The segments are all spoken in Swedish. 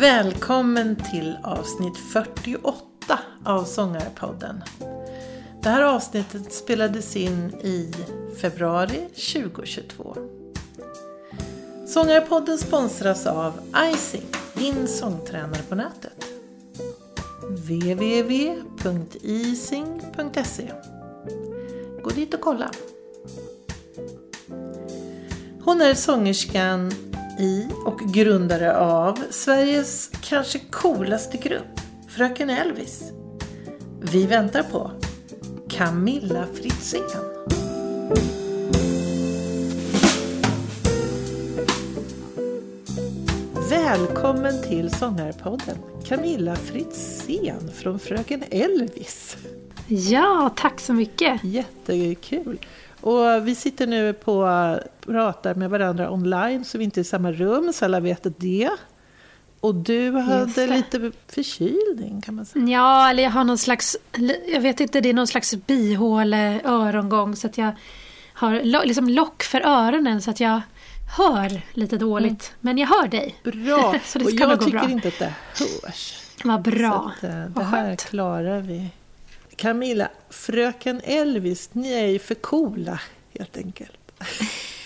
Välkommen till avsnitt 48 av Sångarpodden. Det här avsnittet spelades in i februari 2022. Sångarpodden sponsras av Icing, din sångtränare på nätet. www.ising.se Gå dit och kolla. Hon är sångerskan i och grundare av Sveriges kanske coolaste grupp, Fröken Elvis. Vi väntar på Camilla Fritzén. Välkommen till Sångarpodden, Camilla Fritzén från Fröken Elvis. Ja, tack så mycket. Jättekul. Och vi sitter nu på pratar med varandra online så vi inte är i samma rum så alla vet det. Och du hade lite förkylning kan man säga. Ja, eller jag har någon slags, jag vet inte, det är någon slags bihåle örongång så att jag har liksom lock för öronen så att jag hör lite dåligt. Mm. Men jag hör dig. Bra, så det och jag tycker bra. inte att det hörs. Vad bra. Så att, uh, det här klarar vi. Camilla, fröken Elvis, ni är ju för coola helt enkelt.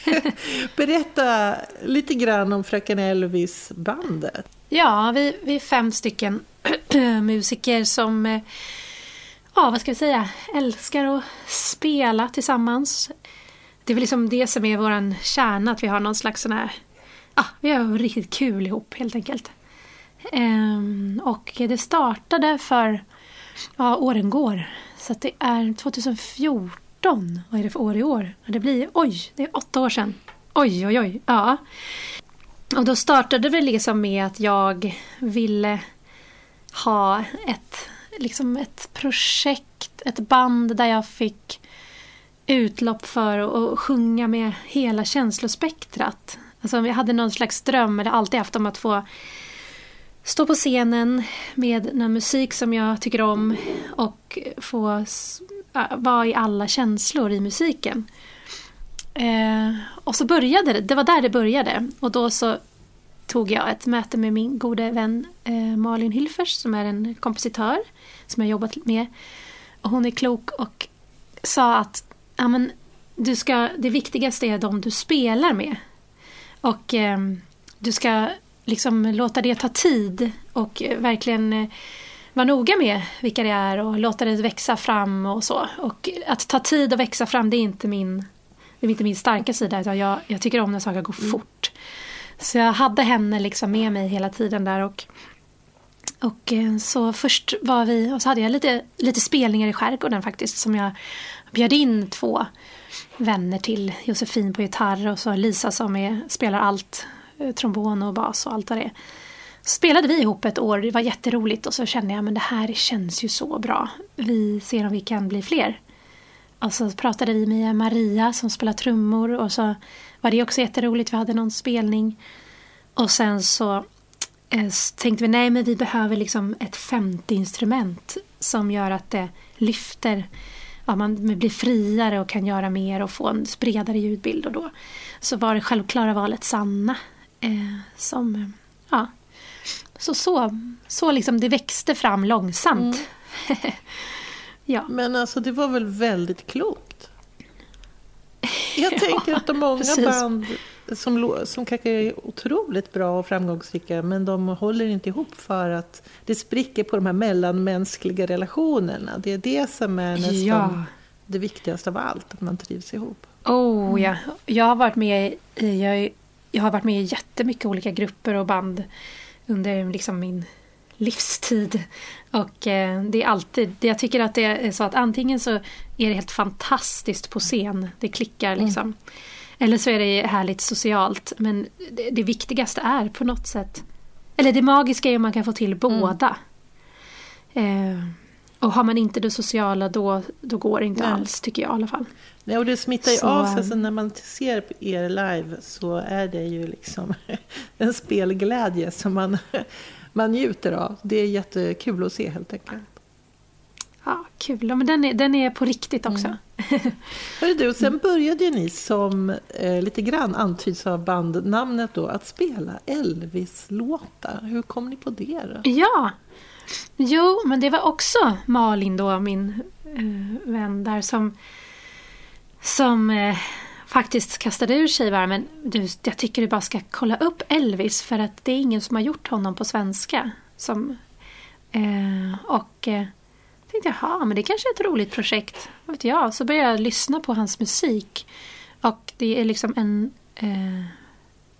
Berätta lite grann om Fröken Elvis-bandet. Ja, vi, vi är fem stycken musiker som eh, ja, vad ska vi säga, älskar att spela tillsammans. Det är väl liksom det som är vår kärna, att vi har någon slags sån här, ja, vi har riktigt kul ihop helt enkelt. Ehm, och det startade för, ja, åren går. Så att det är 2014 Vad är det för år i år? Det blir, oj, det är åtta år sedan. Oj, oj, oj. Ja. Och då startade det liksom med att jag ville ha ett, liksom ett projekt, ett band där jag fick utlopp för att sjunga med hela känslospektrat. Alltså jag hade någon slags dröm, eller alltid haft, om att få stå på scenen med någon musik som jag tycker om och få vara i alla känslor i musiken. Eh, och så började det, det var där det började. Och då så tog jag ett möte med min gode vän eh, Malin Hilfers som är en kompositör som jag jobbat med. Och hon är klok och sa att ja, men, du ska, det viktigaste är de du spelar med. Och eh, du ska liksom låta det ta tid och verkligen eh, vara noga med vilka det är och låta det växa fram och så. Och att ta tid att växa fram det är inte min, det är inte min starka sida utan jag, jag tycker om när saker går mm. fort. Så jag hade henne liksom med mig hela tiden där och och eh, så först var vi, och så hade jag lite, lite spelningar i skärgården faktiskt som jag bjöd in två vänner till. Josefin på gitarr och så Lisa som är, spelar allt, eh, Eh, trombon och bas och allt vad det är spelade vi ihop ett år, det var jätteroligt och så kände jag men det här känns ju så bra. Vi ser om vi kan bli fler. Och så pratade vi med Maria som spelar trummor och så var det också jätteroligt, vi hade någon spelning. Och sen så eh, tänkte vi nej men vi behöver liksom ett femte instrument som gör att det lyfter ja, man blir friare och kan göra mer och få en bredare ljudbild. Och då så var det självklara valet Sanna eh, som ja, så, så, så liksom det växte fram långsamt. Mm. ja. Men alltså det var väl väldigt klokt? Jag tänker att de många precis. band som, som kanske är otroligt bra och framgångsrika men de håller inte ihop för att det spricker på de här mellanmänskliga relationerna. Det är det som är nästan ja. det viktigaste av allt, att man trivs ihop. Oh ja, jag har varit med i, jag, jag har varit med i jättemycket olika grupper och band under liksom min livstid. Och eh, det är alltid, jag tycker att det är så att antingen så är det helt fantastiskt på scen, det klickar mm. liksom. Mm. Eller så är det härligt socialt. Men det, det, viktigaste är på något sätt, eller det magiska är om man kan få till båda. Mm. Eh, och har man inte det sociala då, då går det inte Nej. alls tycker jag i alla fall. Nej, och det smittar ju så, av sig. Alltså, när man ser er live så är det ju liksom en spelglädje som man, man njuter av. Det är jättekul att se helt enkelt. Ja, kul. men den, är, den är på riktigt också. Mm. Hörru du, sen började ju ni som eh, lite grann antyds av bandnamnet då, att spela Elvis-låtar. Hur kom ni på det då? Ja, jo, men det var också Malin då, min eh, vän där som, som eh, faktiskt kastade ur sig bara, men du, jag tycker du bara ska kolla upp Elvis för att det är ingen som har gjort honom på svenska. Som, eh, och eh, tänkte jaha, men det kanske är ett roligt projekt. Vad vet jag. Så började jag lyssna på hans musik. Och det är liksom en... Eh,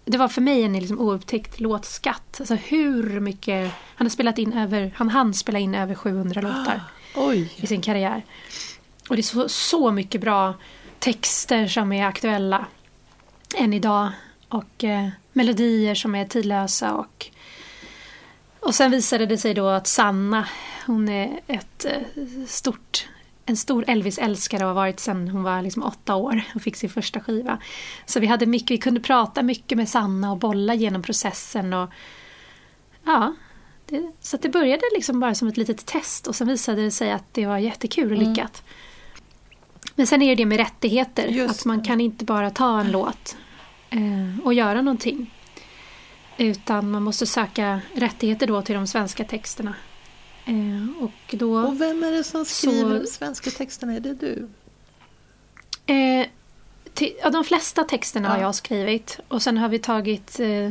det var för mig en liksom oupptäckt låtskatt. Alltså hur mycket... Han har spelat in över... Han hann spela in över 700 låtar. Oj. I sin karriär. Och det är så, så mycket bra texter som är aktuella än idag. Och eh, melodier som är tidlösa och och sen visade det sig då att Sanna, hon är ett eh, stort, en stor Elvis-älskare och har varit sedan hon var liksom åtta år och fick sin första skiva. Så vi, hade mycket, vi kunde prata mycket med Sanna och bolla genom processen. Och, ja, det, så det började liksom bara som ett litet test och sen visade det sig att det var jättekul och mm. lyckat. Mm. Men sen är det det med rättigheter, Just att man kan inte bara ta en låt eh, och göra någonting. Utan man måste söka rättigheter då till de svenska texterna. Eh, och, då, och vem är det som skriver de svenska texterna? Är det du? Eh, till, ja, de flesta texterna ja. har jag skrivit. Och sen har vi tagit eh,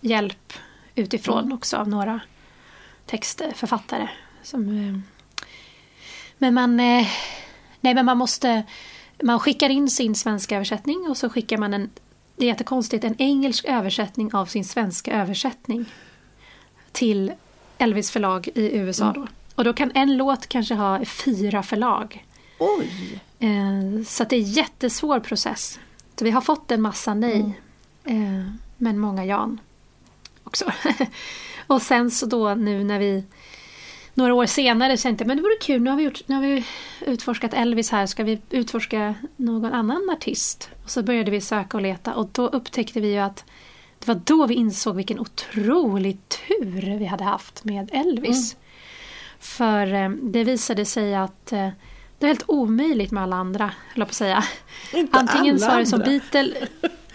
hjälp utifrån mm. också av några textförfattare. Som, eh, men man, eh, nej, men man måste man skickar in sin svenska översättning och så skickar man en det är jättekonstigt, en engelsk översättning av sin svenska översättning till Elvis förlag i USA. Mm. Då. Och då kan en låt kanske ha fyra förlag. Oj! Eh, så det är en jättesvår process. Så vi har fått en massa nej, mm. eh, men många ja också. och sen så då nu när vi några år senare kände jag men det vore kul, nu har, vi gjort, nu har vi utforskat Elvis här, ska vi utforska någon annan artist? Och så började vi söka och leta och då upptäckte vi ju att det var då vi insåg vilken otrolig tur vi hade haft med Elvis. Mm. För eh, det visade sig att eh, det är helt omöjligt med alla andra, höll på att säga. Inte Antingen alla så är det som Beatles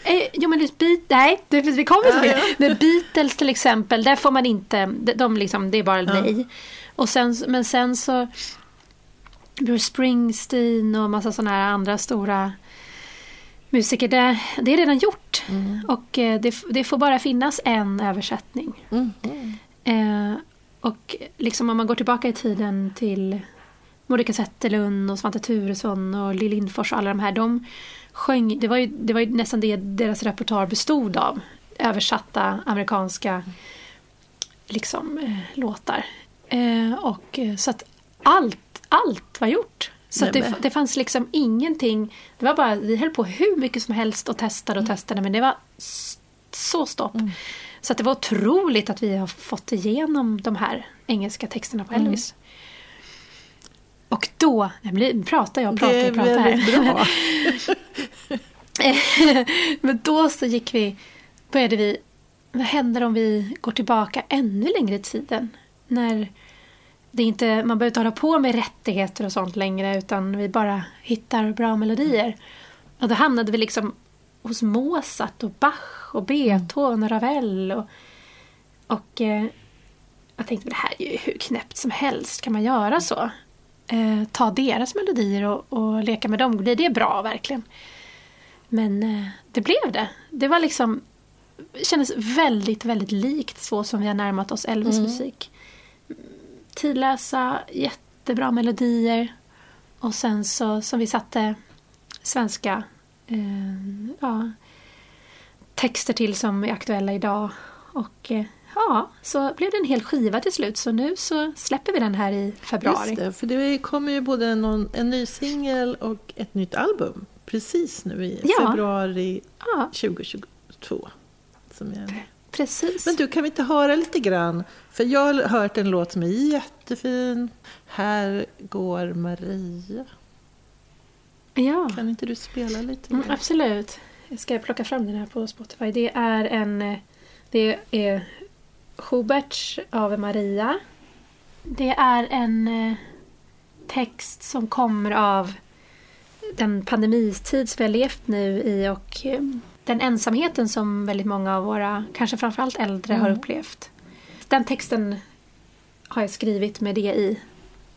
Eh, jo men just Beat, nej, det, vi kommer till det. Men Beatles till exempel, där får man inte, de liksom, det är bara nej. Och sen, men sen så Bruce Springsteen och massa sådana här andra stora musiker. Det, det är redan gjort. Mm. Och eh, det, det, får bara finnas en översättning. Mm. Eh, och liksom om man går tillbaka i tiden till Monica Zetterlund och Svante Thuresson och Lill Lindfors och alla de här. De sjöng, det var ju, det var ju nästan det deras repertoar bestod av. Översatta amerikanska liksom, eh, låtar. Eh, och, eh, så att allt, allt var gjort. Så Nej, det, det fanns liksom ingenting. Det var bara, vi höll på hur mycket som helst och testade och mm. testade men det var så stopp. Mm. Så det var otroligt att vi har fått igenom de här engelska texterna på mm. Elvis. Mm. Och då, nu pratar jag pratar och pratar här. men då så gick vi, började vi, vad händer om vi går tillbaka ännu längre i tiden? när det inte, man behöver inte hålla på med rättigheter och sånt längre utan vi bara hittar bra melodier. Och då hamnade vi liksom hos Mozart och Bach och Beethoven och Ravel. Och, och eh, jag tänkte det här är ju hur knäppt som helst. Kan man göra så? Eh, ta deras melodier och, och, leka med dem. Blir det bra verkligen? Men eh, det blev det. Det var liksom kändes väldigt, väldigt likt så som vi har närmat oss Elvis mm. musik tidlösa, jättebra melodier. Och sen så som vi satte svenska eh, ja, texter till som är aktuella idag. Och eh, ja, så blev det en hel skiva till slut. Så nu så släpper vi den här i februari. Just det, för det kommer ju både någon, en ny singel och ett nytt album precis nu i ja. februari ja. 2022. Som är Precis. Men du, kan vi inte höra lite grann? För jag har hört en låt som är jättefin. Här går Maria. Ja. Kan inte du spela lite? Mm, absolut. Jag ska plocka fram den här på Spotify. Det är en... Det är Schuberts av Maria. Det är en... text som kommer av den pandemitid som vi har levt nu i och eh, den ensamheten som väldigt många av våra, kanske framförallt äldre, mm. har upplevt. Den texten har jag skrivit med det i,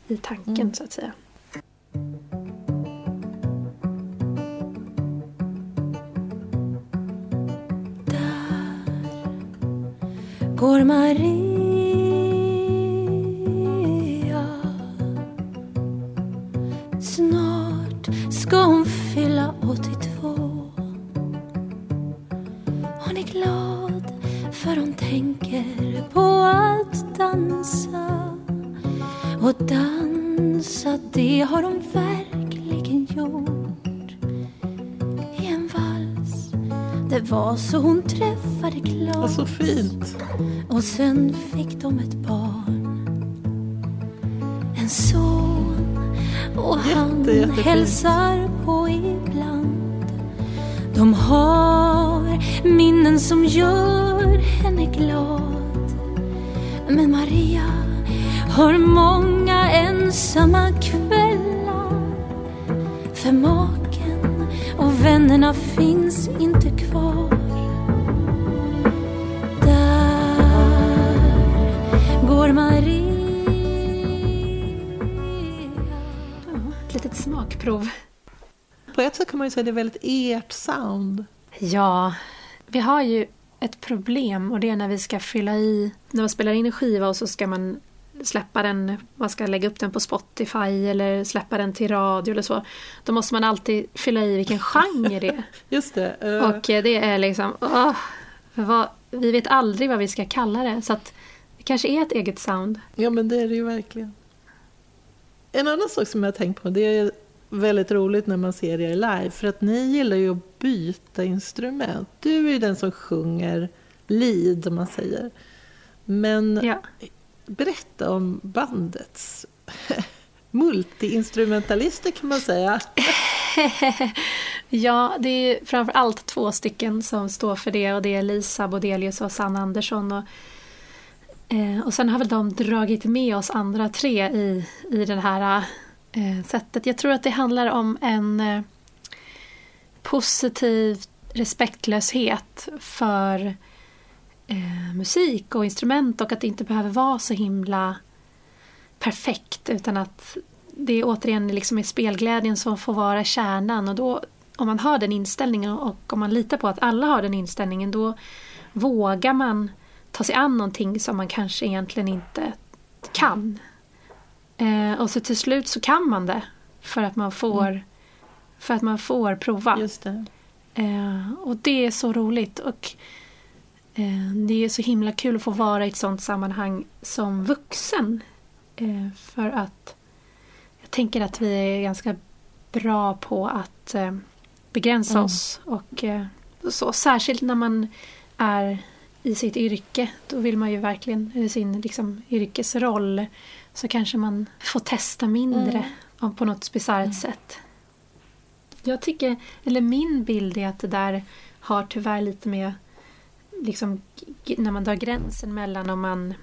i tanken mm. så att säga. Där går Marie var så hon träffade Klas. så fint. Och sen fick de ett barn. En son. Och Jätte, han jättefint. hälsar på ibland. De har minnen som gör henne glad. Men Maria har många ensamma kvällar. För maken och vännerna finns inte kvar. Där går Maria. ett litet smakprov. På ett sätt kan man ju säga det är väldigt ert sound. Ja, vi har ju ett problem och det är när vi ska fylla i, när man spelar in en skiva och så ska man släppa den, man ska lägga upp den på Spotify eller släppa den till radio eller så. Då måste man alltid fylla i vilken genre det är. Just det. Uh... Och det är liksom, oh, vad, vi vet aldrig vad vi ska kalla det. Så att det kanske är ett eget sound. Ja men det är det ju verkligen. En annan sak som jag har tänkt på, det är väldigt roligt när man ser er live. För att ni gillar ju att byta instrument. Du är ju den som sjunger lead, om man säger. Men ja berätta om bandets multiinstrumentalister kan man säga. ja, det är framför allt två stycken som står för det och det är Lisa Bodelius och Sanna Andersson. Och, eh, och sen har väl de dragit med oss andra tre i, i det här Eh, sättet. Jag tror att det handlar om en eh, positiv respektlöshet för eh, musik och instrument och att det inte behöver vara så himla perfekt utan att det är återigen liksom är spelglädjen som får vara kärnan och då om man har den inställningen och om man litar på att alla har den inställningen då vågar man ta sig an någonting som man kanske egentligen inte kan. Eh, och så till slut så kan man det för att man får, mm. för att man får prova. Just det. Eh, och det är så roligt. Och Eh, det är så himla kul att få vara i ett sånt sammanhang som vuxen. Eh, för att jag tänker att vi är ganska bra på att eh, begränsa mm. oss. Och så, särskilt när man är i sitt yrke. Då vill man ju verkligen, i sin liksom, yrkesroll, så kanske man får testa mindre mm. på något bisarrt mm. sätt. Jag tycker, eller min bild är att det där har tyvärr lite med liksom, när man drar gränsen mellan om man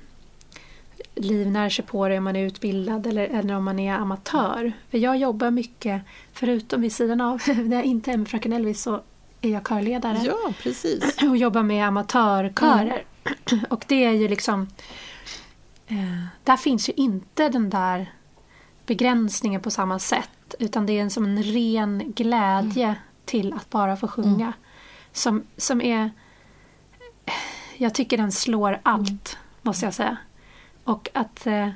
livnär sig på det om man är utbildad eller, eller om man är amatör. För jag jobbar mycket, förutom vid sidan av, när jag inte är med Fröken Elvis så är jag körledare. Ja, precis. Och jobbar med amatörkörer. Mm. Och det är ju liksom... Eh, där finns ju inte den där begränsningen på samma sätt. Utan det är en, som en ren glädje mm. till att bara få sjunga. Mm. Som, som är jag tycker den slår allt, mm. måste jag säga. Och att eh,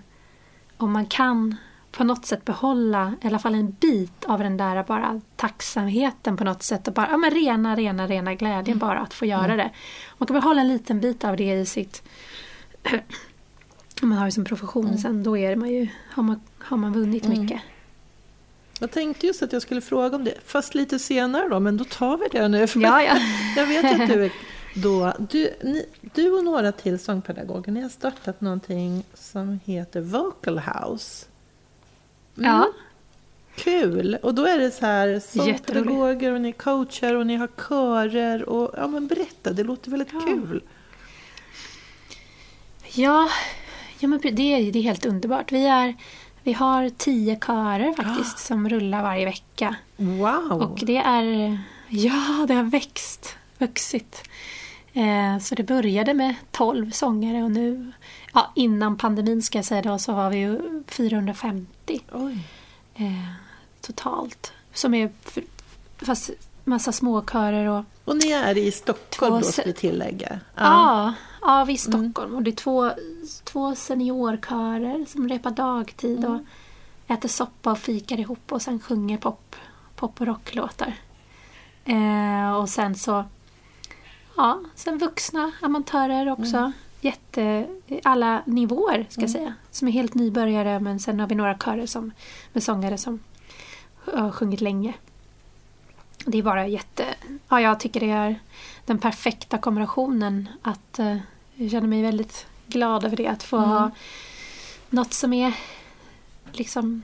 om man kan på något sätt behålla i alla fall en bit av den där bara tacksamheten på något sätt och bara ja, men rena, rena, rena glädjen mm. bara att få göra mm. det. Man kan behålla en liten bit av det i sitt om man har det som profession mm. sen då är man ju, har, man, har man vunnit mm. mycket. Jag tänkte just att jag skulle fråga om det, fast lite senare då, men då tar vi det nu. Ja, ja. jag vet att du är då, du, ni, du och några till sångpedagoger, ni har startat någonting som heter Vocal House. Mm. Ja. Kul! Och då är det så här sångpedagoger och ni coachar och ni har körer. Och, ja, men berätta, det låter väldigt ja. kul. Ja, ja men det, är, det är helt underbart. Vi är Vi har tio körer faktiskt som rullar varje vecka. Wow! Och det är... Ja, det har växt. Vuxit. Eh, så det började med 12 sångare och nu... Ja, innan pandemin ska jag säga då så var vi ju 450 Oj. eh, totalt. Som är fast massa småkörer och... Och ni är i Stockholm Två då, ska vi tillägga? Ja, ja vid Stockholm. Och det är två, två seniorkörer som repar dagtid och äter soppa och fikar ihop och sen sjunger pop, pop och rocklåtar. Eh, och sen så... Ja, sen vuxna amatörer också. Jätte... Alla nivåer ska jag säga. Som är helt nybörjare men sen har vi några körer som, med sångare som har sjungit länge. Det är bara jätte... Ja, jag tycker det är den perfekta kombinationen. Att eh, Jag känner mig väldigt glad över det. Att få ha något som är liksom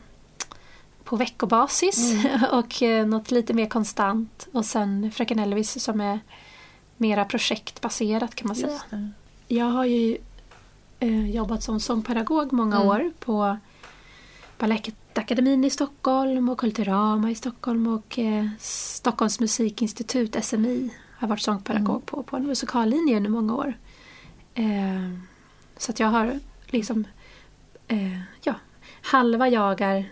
på veckobasis och eh, något lite mer konstant. Och sen Fröken Elvis som är mera projektbaserat kan man säga. Jag har ju eh, jobbat som sångpedagog många Mm. år på Balettakademin i Stockholm och Kulturama i Stockholm och eh, Stockholms musikinstitut, SMI, har varit sångpedagog Mm. på, på en musikallinje under många år. Eh, så att jag har liksom, eh, ja, halva jag är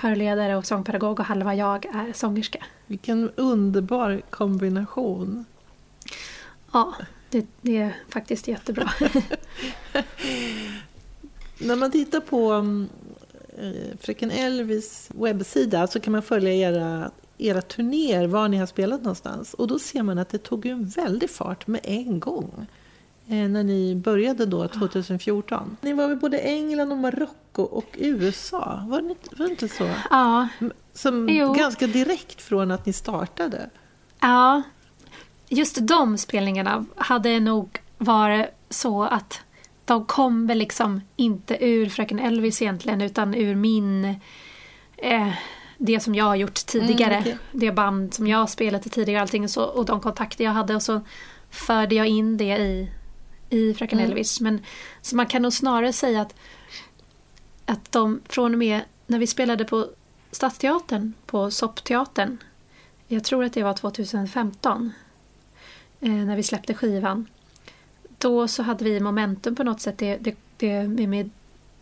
körledare och sångpedagog och halva jag är sångerska. Vilken underbar kombination. Ja, det, det är faktiskt jättebra. När man tittar på mm, Fröken Elvis webbsida så kan man följa era, era turnéer, var ni har spelat någonstans. Och då ser man att det tog en väldig fart med en gång. Eh, när ni började då 2014. Ni var väl både England och Marocko och USA? Var det inte, var det inte så? ja, Som Jo. ganska direkt från att ni startade. Ja, just de spelningarna hade nog varit så att de kom väl liksom inte ur Fröken Elvis egentligen utan ur min eh, det som jag har gjort tidigare. Mm, okej. Det band som jag har spelat i tidigare och allting så, och de kontakter jag hade och så förde jag in det i, i Fröken Mm. Elvis. Men, så man kan nog snarare säga att, att de från och med när vi spelade på Stadsteatern, på Soppteatern jag tror att det var 2015. Eh, när vi släppte skivan. Då så hade vi momentum på något sätt. Det, det, det med,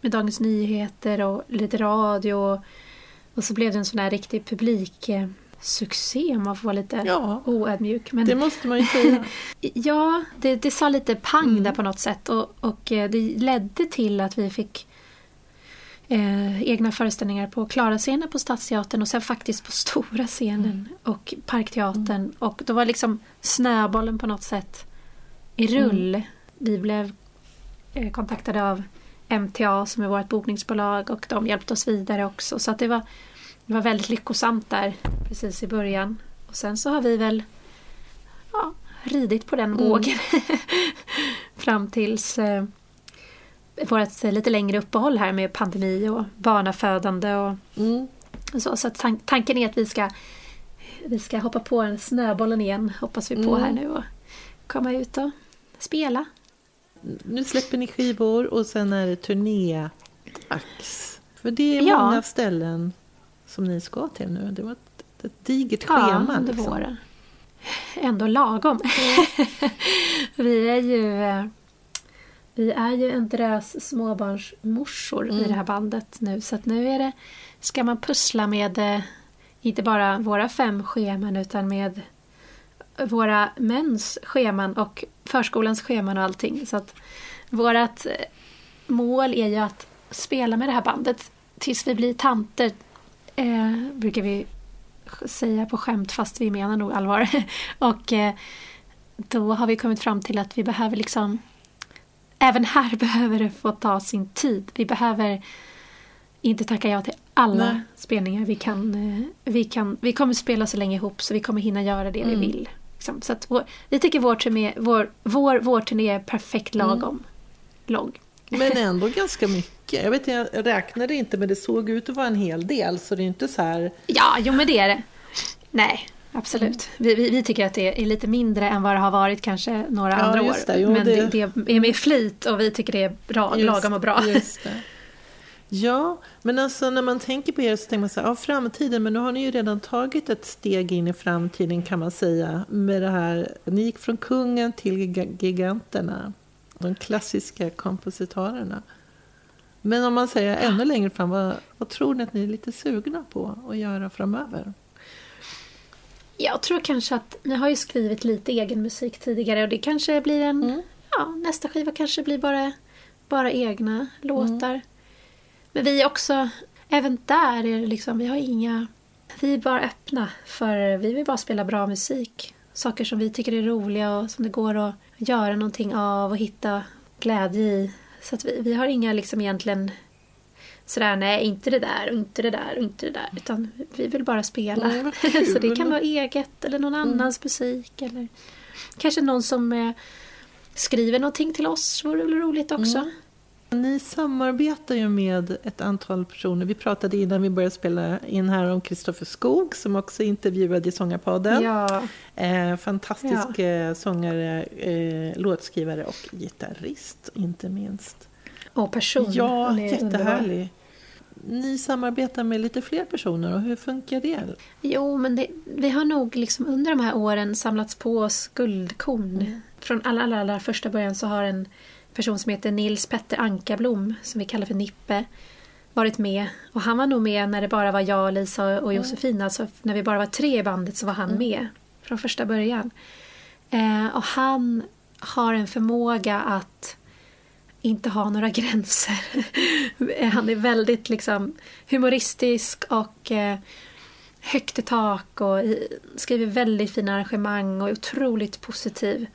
med, Dagens Nyheter och lite radio. Och, och så blev det en sån här riktig publiksuccé succé, om man får vara lite Ja, oödmjuk. Men det måste man ju säga. Ja, det, det sa lite pang Mm. där på något sätt och, och eh, det ledde till att vi fick eh, egna föreställningar på Klara-scenen på Stadsteatern och sen faktiskt på stora scenen och Parkteatern. Och då var liksom snöbollen på något sätt i rull. Vi blev eh, kontaktade av MTA som är vårt bokningsbolag och de hjälpte oss vidare också. Så att det var, det var väldigt lyckosamt där precis i början. Och sen så har vi väl ja, ridit på den Mm. vågen fram tills eh, vårt eh, lite längre uppehåll här med pandemi och barnafödande och, Mm. och så. Så tan- tanken är att vi ska, vi ska hoppa på snöbollen igen, hoppas vi på Mm. här nu och komma ut och spela. Nu släpper ni skivor och sen är det turnédags. För det är Ja. många ställen som ni ska till nu. Det var ett, ett digert schema. under liksom. våren. Ändå lagom. vi är ju eh, vi är ju en drös småbarnsmorsor i Mm. det här bandet nu. Så att nu är det, ska man pussla med eh, inte bara våra fem scheman utan med våra mäns scheman och förskolans scheman och allting. Så att vårat eh, mål är ju att spela med det här bandet tills vi blir tanter. Eh, brukar vi säga på skämt fast vi menar nog allvar. och eh, då har vi kommit fram till att vi behöver liksom Även här behöver det få ta sin tid. Vi behöver inte tacka ja till alla Nej. spelningar. Vi, kan, eh, vi, kan, vi kommer spela så länge ihop så vi kommer hinna göra det Mm. vi vill. Liksom. Så vår, vi tycker vår turné, vår, vår, vår turné är perfekt lagom lång. Men ändå ganska mycket. Jag vet jag räknade inte men det såg ut att vara en hel del. Så det är inte så här. Ja, jo men det är det. Nej, absolut. Vi, vi, vi tycker att det är lite mindre än vad det har varit kanske några Ja, andra år. det. Jo, men det... det- Det, är med flit och vi tycker det är bra, Just- lagom och bra. Just det. Ja, men alltså när man tänker på er så tänker man så här, ja framtiden, men nu har ni ju redan tagit ett steg in i framtiden kan man säga. Med det här, ni gick från kungen till giganterna, de klassiska kompositörerna. Men om man säger ännu längre fram, vad, vad tror ni att ni är lite sugna på att göra framöver? Jag tror kanske att ni har ju skrivit lite egen musik tidigare och det kanske blir en... Mm. Ja, nästa skiva kanske blir bara, bara egna låtar. Mm. Men vi är också... Även där är det liksom, vi har inga... Vi är bara öppna för... Vi vill bara spela bra musik. Saker som vi tycker är roliga och som det går att göra någonting av och hitta glädje i. Så att vi, vi har inga liksom egentligen sådär, nej inte det där och inte det där och inte det där. Utan vi vill bara spela. Mm, så det kan vara eget eller någon mm. annans mm. musik. Eller kanske någon som eh, skriver någonting till oss. vore väl roligt också. Mm. Ni samarbetar ju med ett antal personer. Vi pratade innan vi började spela in här om Kristoffer Skog som också intervjuade i Sångarpodden. Ja. Eh, fantastisk ja. Eh, sångare, eh, låtskrivare och gitarrist inte minst. Och person. Ja, jättehärlig. Ni samarbetar med lite fler personer och hur funkar det? Jo, men det, vi har nog liksom under de här åren samlats på oss guldkorn. Mm. Från allra, allra, allra första början så har en person som heter Nils Petter Ankarblom, som vi kallar för Nippe, varit med. Och han var nog med när det bara var jag, Lisa och Josefin. Mm. Alltså när vi bara var tre i bandet så var han mm. med från första början. Eh, och han har en förmåga att inte ha några gränser. han är väldigt liksom humoristisk och eh, högt i tak och skriver väldigt fina arrangemang och är otroligt positiv.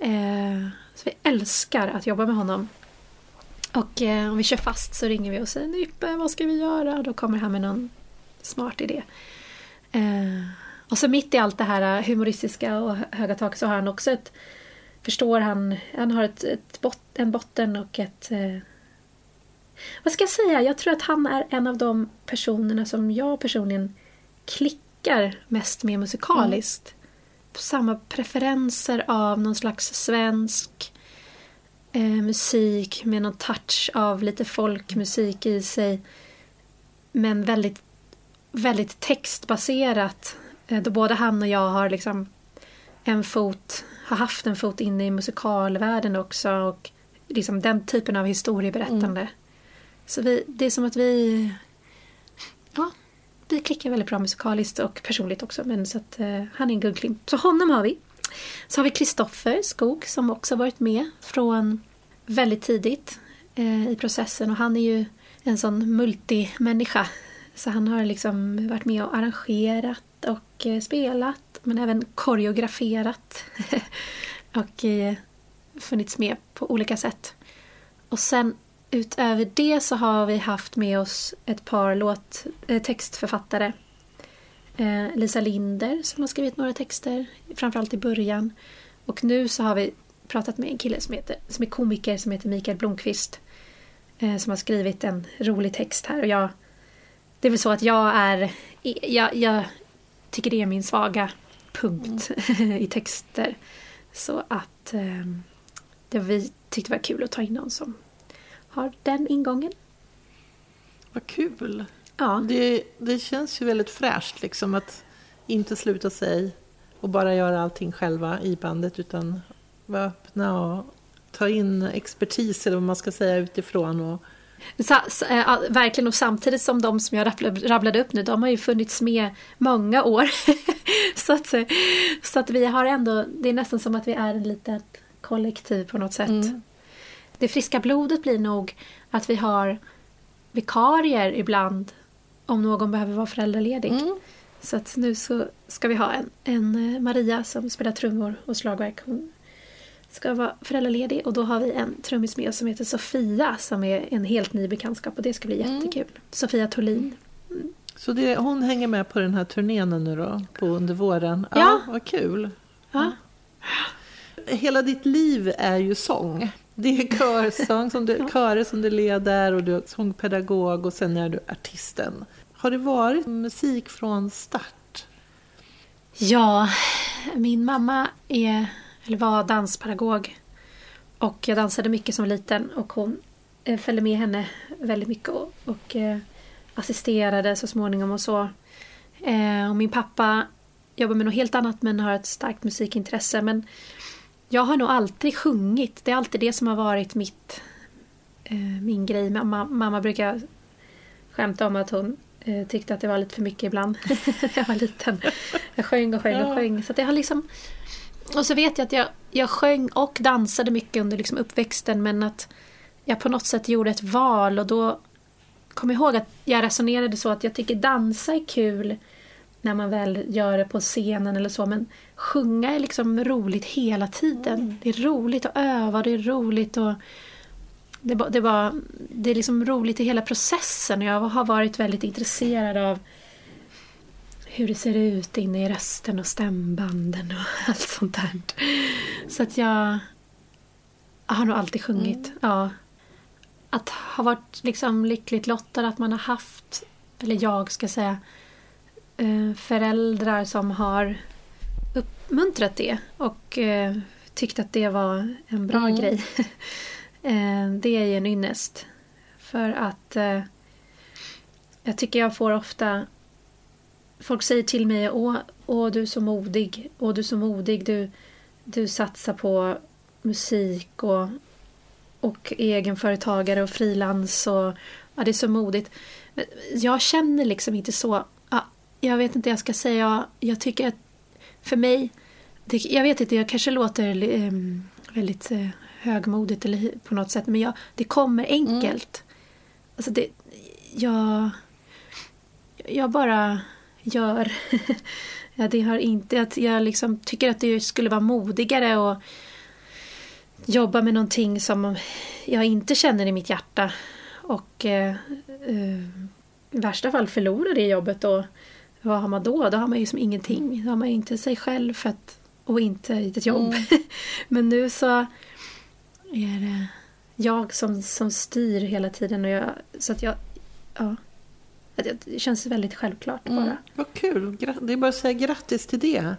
Eh, så vi älskar att jobba med honom. Och eh, om vi kör fast så ringer vi och säger Nippe, vad ska vi göra? Då kommer han med någon smart idé. Eh, och så mitt i allt det här eh, humoristiska och höga tak så har han också ett Förstår han, han har ett, ett bot, en botten och ett eh, vad ska jag säga? Jag tror att han är en av de personerna som jag personligen klickar mest med musikaliskt. Mm samma preferenser av någon slags svensk eh, musik med någon touch av lite folkmusik i sig. Men väldigt, väldigt textbaserat. Eh, då både han och jag har liksom en fot, har haft en fot inne i musikalvärlden också. Och liksom den typen av historieberättande. Mm. Så vi, det är som att vi ja, vi klickar väldigt bra musikaliskt och personligt också. Men så att, eh, han är en guldklimp. Så honom har vi. Så har vi Kristoffer Skog som också varit med från väldigt tidigt eh, i processen. Och han är ju en sån multimänniska. Så han har liksom varit med och arrangerat och eh, spelat. Men även koreograferat. och eh, funnits med på olika sätt. Och sen Utöver det så har vi haft med oss ett par låt, eh, textförfattare. Eh, Lisa Linder som har skrivit några texter, framförallt i början. Och nu så har vi pratat med en kille som, heter, som är komiker som heter Mikael Blomqvist. Eh, som har skrivit en rolig text här. Och jag, det är väl så att jag är... Jag, jag tycker det är min svaga punkt mm. i texter. Så att ehm, det vi tyckte var kul att ta in någon som har den ingången. Vad kul! Ja. Det, det känns ju väldigt fräscht liksom att inte sluta sig och bara göra allting själva i bandet utan vara öppna och ta in expertis eller vad man ska säga utifrån. Och... Så, så, äh, verkligen och samtidigt som de som jag rabblade, rabblade upp nu, de har ju funnits med många år. så, att, så att vi har ändå, det är nästan som att vi är en litet kollektiv på något sätt. Mm. Det friska blodet blir nog att vi har vikarier ibland om någon behöver vara föräldraledig. Mm. Så att nu så ska vi ha en, en eh, Maria som spelar trummor och slagverk. Hon ska vara föräldraledig och då har vi en trummis med oss som heter Sofia som är en helt ny bekantskap och det ska bli mm. jättekul. Sofia Tolin. Mm. Så det, hon hänger med på den här turnén nu då, på under våren? Ja. ja vad kul! Ja. Hela ditt liv är ju sång. Det är körsång som du, körer som du leder och du är sångpedagog och sen är du artisten. Har det varit musik från start? Ja, min mamma är, eller var danspedagog. Och jag dansade mycket som liten och hon eh, följde med henne väldigt mycket och, och eh, assisterade så småningom och så. Eh, och min pappa jobbar med något helt annat men har ett starkt musikintresse. Men jag har nog alltid sjungit. Det är alltid det som har varit mitt, eh, min grej. Mamma, mamma brukar skämta om att hon eh, tyckte att det var lite för mycket ibland när jag var liten. Jag sjöng och sjöng och sjöng. Så det har liksom... Och så vet jag att jag, jag sjöng och dansade mycket under liksom uppväxten men att jag på något sätt gjorde ett val och då kom jag ihåg att jag resonerade så att jag tycker dansa är kul när man väl gör det på scenen eller så men sjunga är liksom roligt hela tiden. Mm. Det är roligt att öva, det är roligt att det, det, var, det är liksom roligt i hela processen och jag har varit väldigt intresserad av hur det ser ut inne i rösten och stämbanden och allt sånt där. Så att jag, jag har nog alltid sjungit. Mm. Ja. Att ha varit liksom lyckligt lottad att man har haft, eller jag ska säga, föräldrar som har uppmuntrat det och eh, tyckt att det var en bra mm. grej. Eh, det är ju en ynnest. För att jag tycker jag får ofta Folk säger till mig åh, åh du är så modig, åh du är så modig, du, du satsar på musik och, och egenföretagare och frilans och ja, det är så modigt. Men jag känner liksom inte så. Ja, jag vet inte jag ska säga. Jag tycker att för mig, det, jag vet inte, jag kanske låter eh, väldigt eh, högmodigt eller på något sätt, men jag, det kommer enkelt. Mm. Alltså det, jag, jag bara gör. ja, det har inte, att jag liksom tycker att det skulle vara modigare och jobba med någonting som jag inte känner i mitt hjärta och eh, eh, i värsta fall förlora det jobbet och vad har man då? Då har man ju som ingenting. Då har man inte sig själv för att, och inte ett jobb. Mm. Men nu så är det jag som, som styr hela tiden och jag, så att jag ja, det känns väldigt självklart bara. Mm, vad kul! Det är bara att säga grattis till det.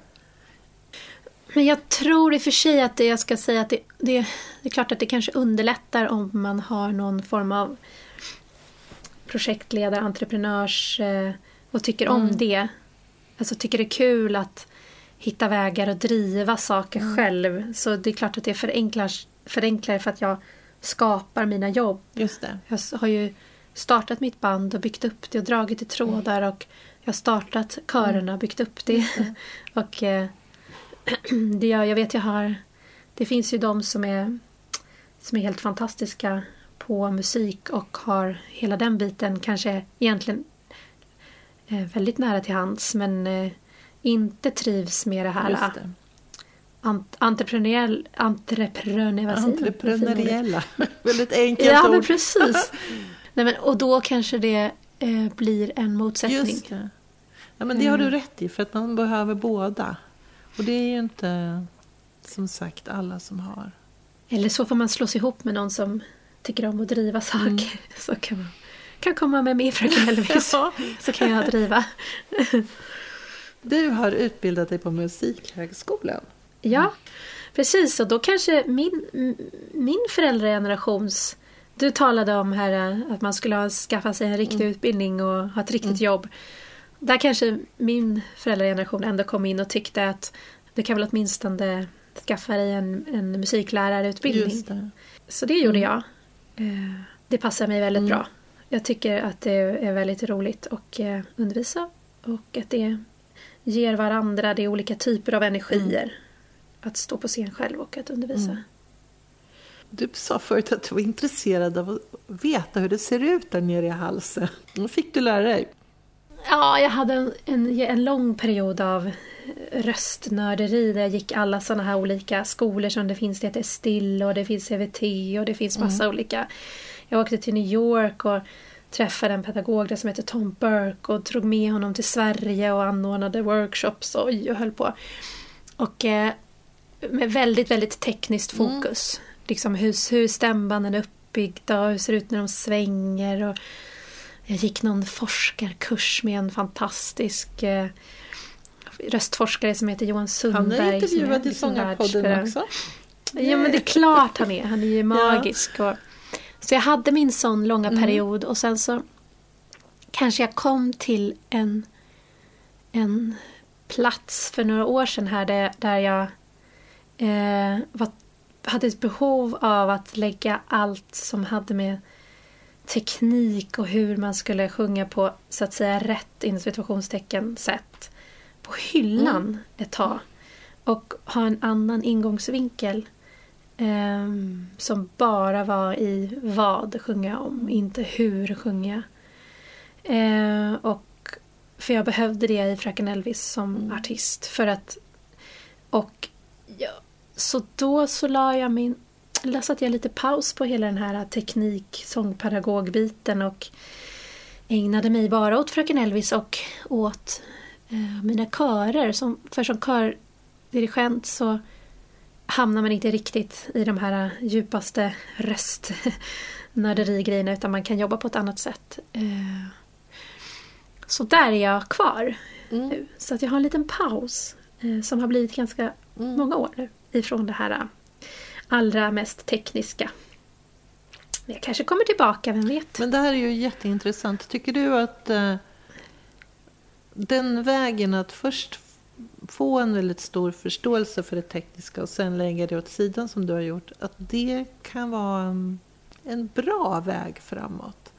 Men jag tror i och för sig att det jag ska säga att det, det, det är klart att det kanske underlättar om man har någon form av projektledare, entreprenörs eh, och tycker mm. om det. Alltså tycker det är kul att hitta vägar och driva saker mm. själv. Så det är klart att det förenklar, förenklar för att jag skapar mina jobb. Just det. Jag har ju startat mitt band och byggt upp det och dragit i trådar mm. och jag har startat körerna och byggt upp det. Mm. och eh, det jag, jag vet jag har Det finns ju de som är som är helt fantastiska på musik och har hela den biten kanske egentligen väldigt nära till hands men eh, inte trivs med det här det. Ant entreprenöriell, entreprenör, entreprenöriella. väldigt enkelt ja, ord. Ja, men precis. Nej, men, och då kanske det eh, blir en motsättning. Just det. Ja, men det har du mm. rätt i, för att man behöver båda. Och det är ju inte, som sagt, alla som har. Eller så får man slås ihop med någon som tycker om att driva saker. Mm. Så kan man kan komma med mig Fröken Elvis. ja. Så kan jag driva. du har utbildat dig på Musikhögskolan. Ja, precis. Och då kanske min, min föräldragenerations du talade om här att man skulle skaffa sig en riktig mm. utbildning och ha ett riktigt mm. jobb. Där kanske min föräldrageneration ändå kom in och tyckte att du kan väl åtminstone skaffa dig en, en musiklärarutbildning. Det. Så det gjorde mm. jag. Eh, det passar mig väldigt mm. bra. Jag tycker att det är väldigt roligt att eh, undervisa och att det ger varandra det olika typer av energier. Mm. Att stå på scen själv och att undervisa. Mm. Du sa förut att du var intresserad av att veta hur det ser ut där nere i halsen. Vad fick du lära dig? Ja, jag hade en, en, en lång period av röstnörderi där jag gick alla sådana här olika skolor som det finns. Det heter Still och det finns CVT och det finns massa mm. olika. Jag åkte till New York och träffade en pedagog där som heter Tom Burke och drog med honom till Sverige och anordnade workshops och, och höll på. Och eh, med väldigt, väldigt tekniskt mm. fokus. Mm liksom hur, hur stämbanden är uppbyggda och hur det ser ut när de svänger. Och jag gick någon forskarkurs med en fantastisk eh, röstforskare som heter Johan Sundberg. Han är intervjuad i liksom Sångarpodden också. Ja men det är klart han är. Han är ju magisk. Ja. Och, Så jag hade min sån långa mm. period och sen så kanske jag kom till en, en plats för några år sedan här där, där jag eh, var, hade ett behov av att lägga allt som hade med teknik och hur man skulle sjunga på så att säga rätt inom situationstecken sätt på hyllan mm. ett tag. Och ha en annan ingångsvinkel eh, som bara var i vad sjunger jag om, inte hur sjunger jag. Eh, och för jag behövde det i Fröken Elvis som mm. artist. För att och ja, så då så la jag min satte jag lite paus på hela den här teknik sångpedagogbiten och ägnade mig bara åt Fröken Elvis och åt eh, mina körer. Som, för som kördirigent så hamnar man inte riktigt i de här djupaste röstnörderi-grejerna utan man kan jobba på ett annat sätt. Eh, så där är jag kvar mm. nu. Så att jag har en liten paus eh, som har blivit ganska mm. många år nu ifrån det här allra mest tekniska. Jag kanske kommer tillbaka, vem vet? Men det här är ju jätteintressant. Tycker du att eh, den vägen att först få en väldigt stor förståelse för det tekniska och sen lägga det åt sidan som du har gjort, att det kan vara en, en bra väg framåt?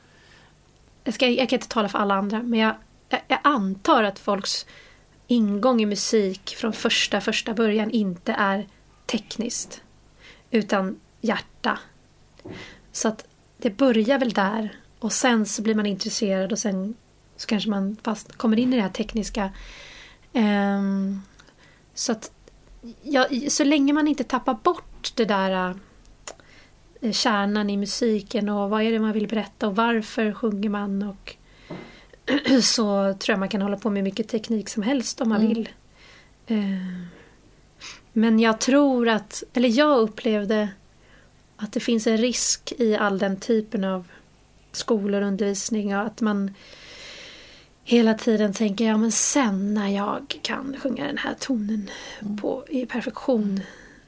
Jag, ska, jag kan inte tala för alla andra, men jag, jag, jag antar att folks ingång i musik från första, första början inte är tekniskt utan hjärta. Så att det börjar väl där och sen så blir man intresserad och sen så kanske man fast kommer in i det här tekniska. Um, så att ja, så länge man inte tappar bort det där uh, kärnan i musiken och vad är det man vill berätta och varför sjunger man och så tror jag man kan hålla på med mycket teknik som helst om man mm. vill. Uh, men jag tror att, eller jag upplevde att det finns en risk i all den typen av skolor och undervisning och att man hela tiden tänker ja men sen när jag kan sjunga den här tonen på, i perfektion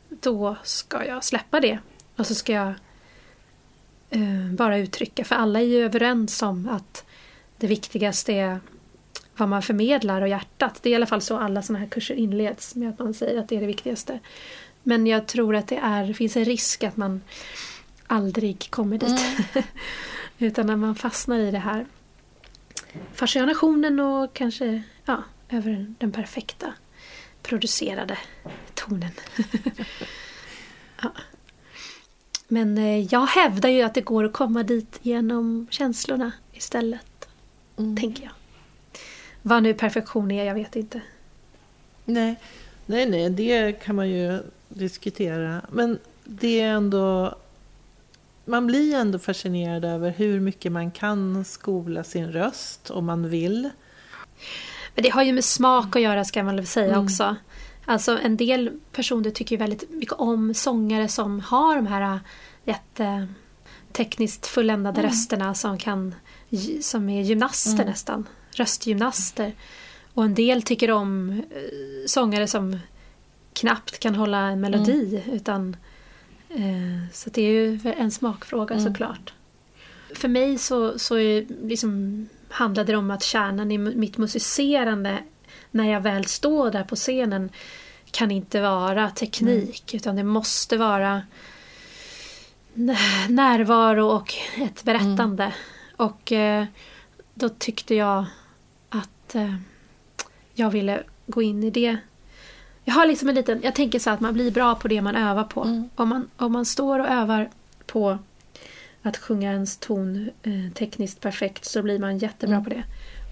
då ska jag släppa det och så ska jag eh, bara uttrycka för alla är ju överens om att det viktigaste är vad man förmedlar och hjärtat. Det är i alla fall så alla sådana här kurser inleds med att man säger att det är det viktigaste. Men jag tror att det är, finns en risk att man aldrig kommer dit. Mm. Utan när man fastnar i det här fascinationen och kanske ja, över den perfekta producerade tonen. ja. Men eh, jag hävdar ju att det går att komma dit genom känslorna istället. Mm. Tänker jag. Vad nu perfektion är, jag vet inte. Nej, nej, nej, det kan man ju diskutera. Men det är ändå... Man blir ändå fascinerad över hur mycket man kan skola sin röst om man vill. Men det har ju med smak att göra ska man väl säga mm. också. Alltså en del personer tycker ju väldigt mycket om sångare som har de här jättetekniskt fulländade mm. rösterna som kan som är gymnaster mm. nästan röstgymnaster. Och en del tycker om eh, sångare som knappt kan hålla en melodi. Mm. Utan, så det är ju en smakfråga mm. såklart. För mig så, så är, liksom, handlade det om att kärnan i mitt musicerande när jag väl står där på scenen kan inte vara teknik mm. utan det måste vara närvaro och ett berättande. Mm. Och eh, då tyckte jag att eh, jag ville gå in i det. Jag har liksom en liten, jag tänker så att man blir bra på det man övar på. Mm. Om, man, om man står och övar på att sjunga ens ton eh, tekniskt perfekt så blir man jättebra mm. på det.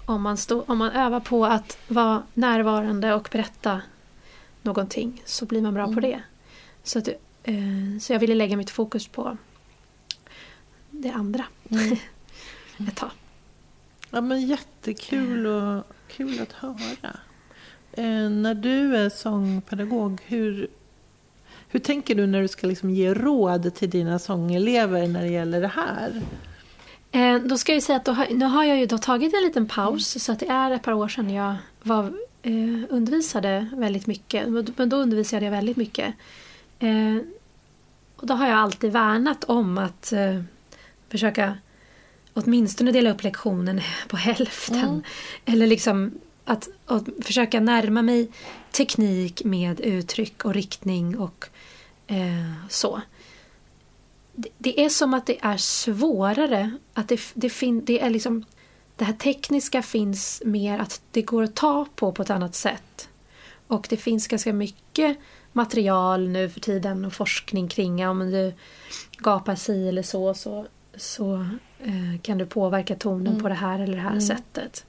Om man, stå, om man övar på att vara närvarande och berätta någonting så blir man bra mm. på det. Så, att, eh, så jag ville lägga mitt fokus på det andra mm. ett tag. Ja, men jättekul och kul att höra. Eh, när du är sångpedagog, hur, hur tänker du när du ska liksom ge råd till dina sångelever när det gäller det här? Eh, då ska jag säga att då nu har jag ju då tagit en liten paus mm. så att det är ett par år sedan jag var, eh, undervisade väldigt mycket. Men då undervisade jag väldigt mycket. Eh, och då har jag alltid värnat om att eh, försöka åtminstone dela upp lektionen på hälften. Mm. Eller liksom att, att, försöka närma mig teknik med uttryck och riktning och eh, så. Det, det, är som att det är svårare. Att det, det, fin, det är liksom det här tekniska finns mer att det går att ta på på ett annat sätt. Och det finns ganska mycket material nu för tiden och forskning kring om du gapar si eller så så, så eh, kan du påverka tonen mm. på det här eller det här mm. sättet.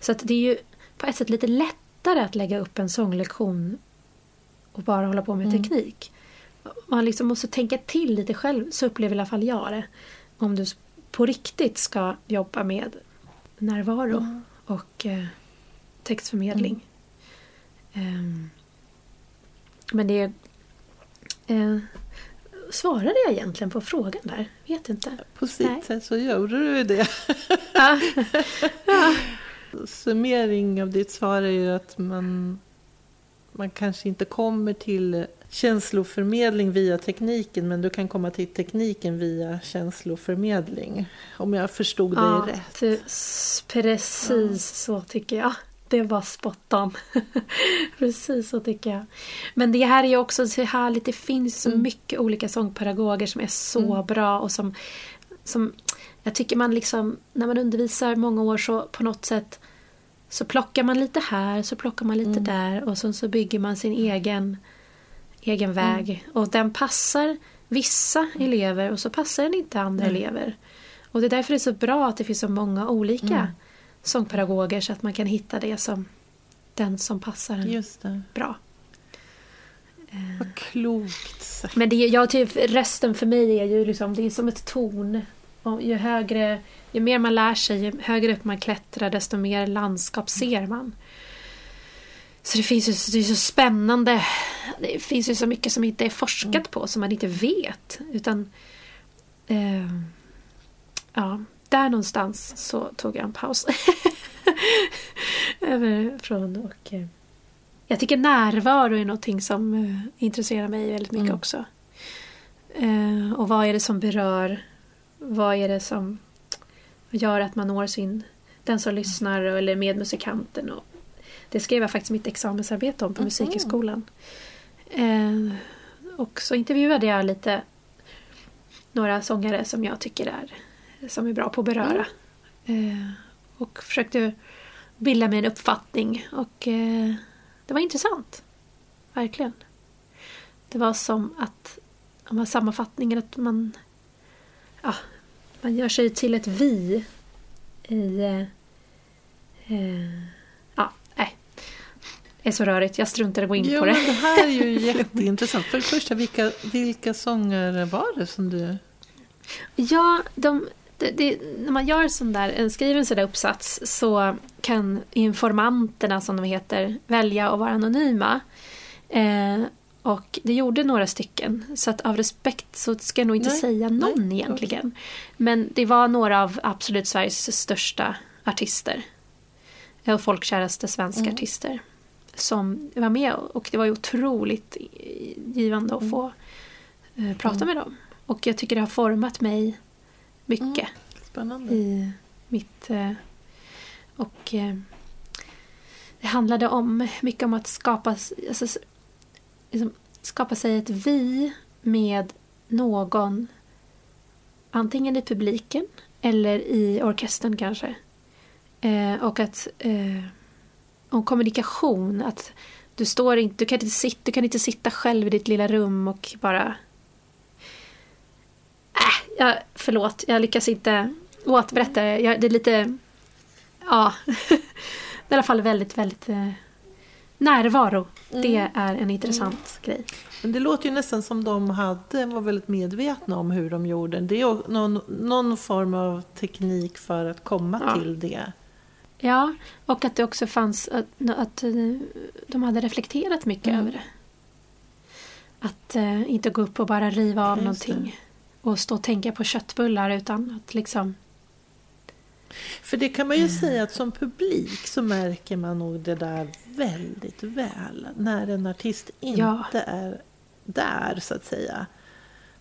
Så att det är ju på ett sätt lite lättare att lägga upp en sånglektion och bara hålla på med mm. teknik. Man liksom måste tänka till lite själv, så upplever i alla fall jag det. Om du på riktigt ska jobba med närvaro mm. och eh, textförmedling. Um, men det... Eh, svarade jag egentligen på frågan där? Vet inte. På sitt Nej. sätt så gjorde du det. Ja. ja. Summering av ditt svar är ju att man, man kanske inte kommer till känsloförmedling via tekniken men du kan komma till tekniken via känsloförmedling. Om jag förstod ja, dig rätt. Precis ja. så tycker jag. Det var spot on. Precis så tycker jag. Men det här är ju också så härligt. Det finns så mm. mycket olika sångpedagoger som är så mm. bra och som, som jag tycker man liksom när man undervisar många år så på något sätt så plockar man lite här så plockar man lite mm. där och sen så bygger man sin egen egen mm. väg. Och den passar vissa elever och så passar den inte andra elever. Och det är därför det är så bra att det finns så många olika mm sångpedagoger så att man kan hitta det som den som passar en bra. Vad klokt sagt. Men det, ja, typ, rösten för mig är ju liksom, det är som ett torn. Och ju, högre, ju mer man lär sig, ju högre upp man klättrar, desto mer landskap ser man. Så det finns ju det är så spännande. Det finns ju så mycket som inte är forskat mm. på, som man inte vet. Utan eh, ja, där någonstans så tog jag en paus. Överifrån och eh, jag tycker närvaro är någonting som eh, intresserar mig väldigt mycket mm. också. Eh, och vad är det som berör? Vad är det som gör att man når sin, den som lyssnar eller medmusikanten? Och det skrev jag faktiskt mitt examensarbete om på mm. Musikhögskolan. och så intervjuade jag lite några sångare som jag tycker är som är bra på att beröra. Mm. Eh, och försökte bilda mig en uppfattning och eh, det var intressant. Verkligen. Det var som att, om man sammanfattningen att man, ja, man gör sig till ett vi i eh, eh ja, nej. Det är så rörigt, jag struntar i att gå in jo, på det. Men det här är ju jätteintressant. För det första, vilka, vilka sånger var det som du... Ja, de, det, när man gör sån där, en, skriver en sån där uppsats så kan informanterna som de heter välja att vara anonyma. Eh, och det gjorde några stycken. Så att av respekt så ska jag nog inte nej, säga någon nej, egentligen. Okay. Men det var några av absolut Sveriges största artister. Och folkkäraste svenska mm. artister. Som var med och det var ju otroligt givande att mm. få eh, prata mm. med dem. Och jag tycker det har format mig mycket. Mm. I mitt... Eh, och eh, det handlade om mycket om att skapa, alltså, liksom, skapa sig ett vi med någon antingen i publiken eller i orkestern kanske. Eh, och att eh, om kommunikation, att du står inte, du kan inte, sitta, du kan inte sitta själv i ditt lilla rum och bara Äh, jag, förlåt, jag lyckas inte återberätta det. Jag, det är lite... Ja. det är i alla fall väldigt, väldigt... Eh, närvaro. Mm. Det är en intressant mm. grej. Men det låter ju nästan som de hade, var väldigt medvetna om hur de gjorde. Det är någon, någon form av teknik för att komma ja. till det. Ja, och att det också fanns att, att eh, de hade reflekterat mycket mm. över det. Att uh, inte gå upp och bara riva av Just någonting. Och stå och tänka på köttbullar utan att liksom... För det kan man ju mm. säga att som publik så märker man nog det där väldigt väl. När en artist inte ja. är där så att säga.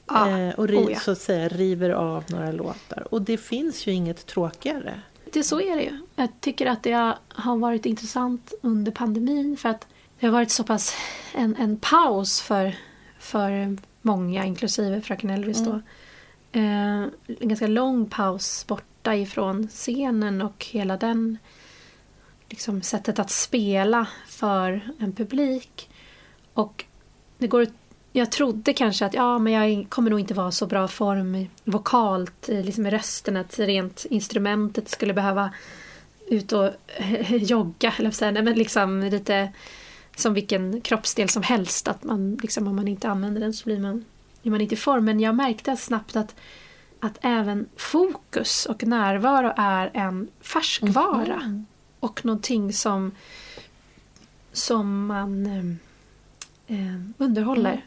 Ja. Eh, och ri, oh ja. så att säga river av några låtar. Och det finns ju inget tråkigare. Det så är det ju. Jag tycker att det har varit intressant under pandemin för att det har varit så pass en, en paus för, för många, inklusive fröken Elvis då. Mm. Eh, en ganska lång paus borta ifrån scenen och hela den liksom, sättet att spela för en publik. Och det går jag trodde kanske att ja, men jag kommer nog inte vara så bra form vokalt, liksom i rösten, att rent instrumentet skulle behöva ut och jogga, eller säga, men liksom lite som vilken kroppsdel som helst, att man liksom, om man inte använder den så blir man, är man inte i form. Men jag märkte snabbt att, att även fokus och närvaro är en färskvara. Mm. Och någonting som, som man eh, underhåller. Mm.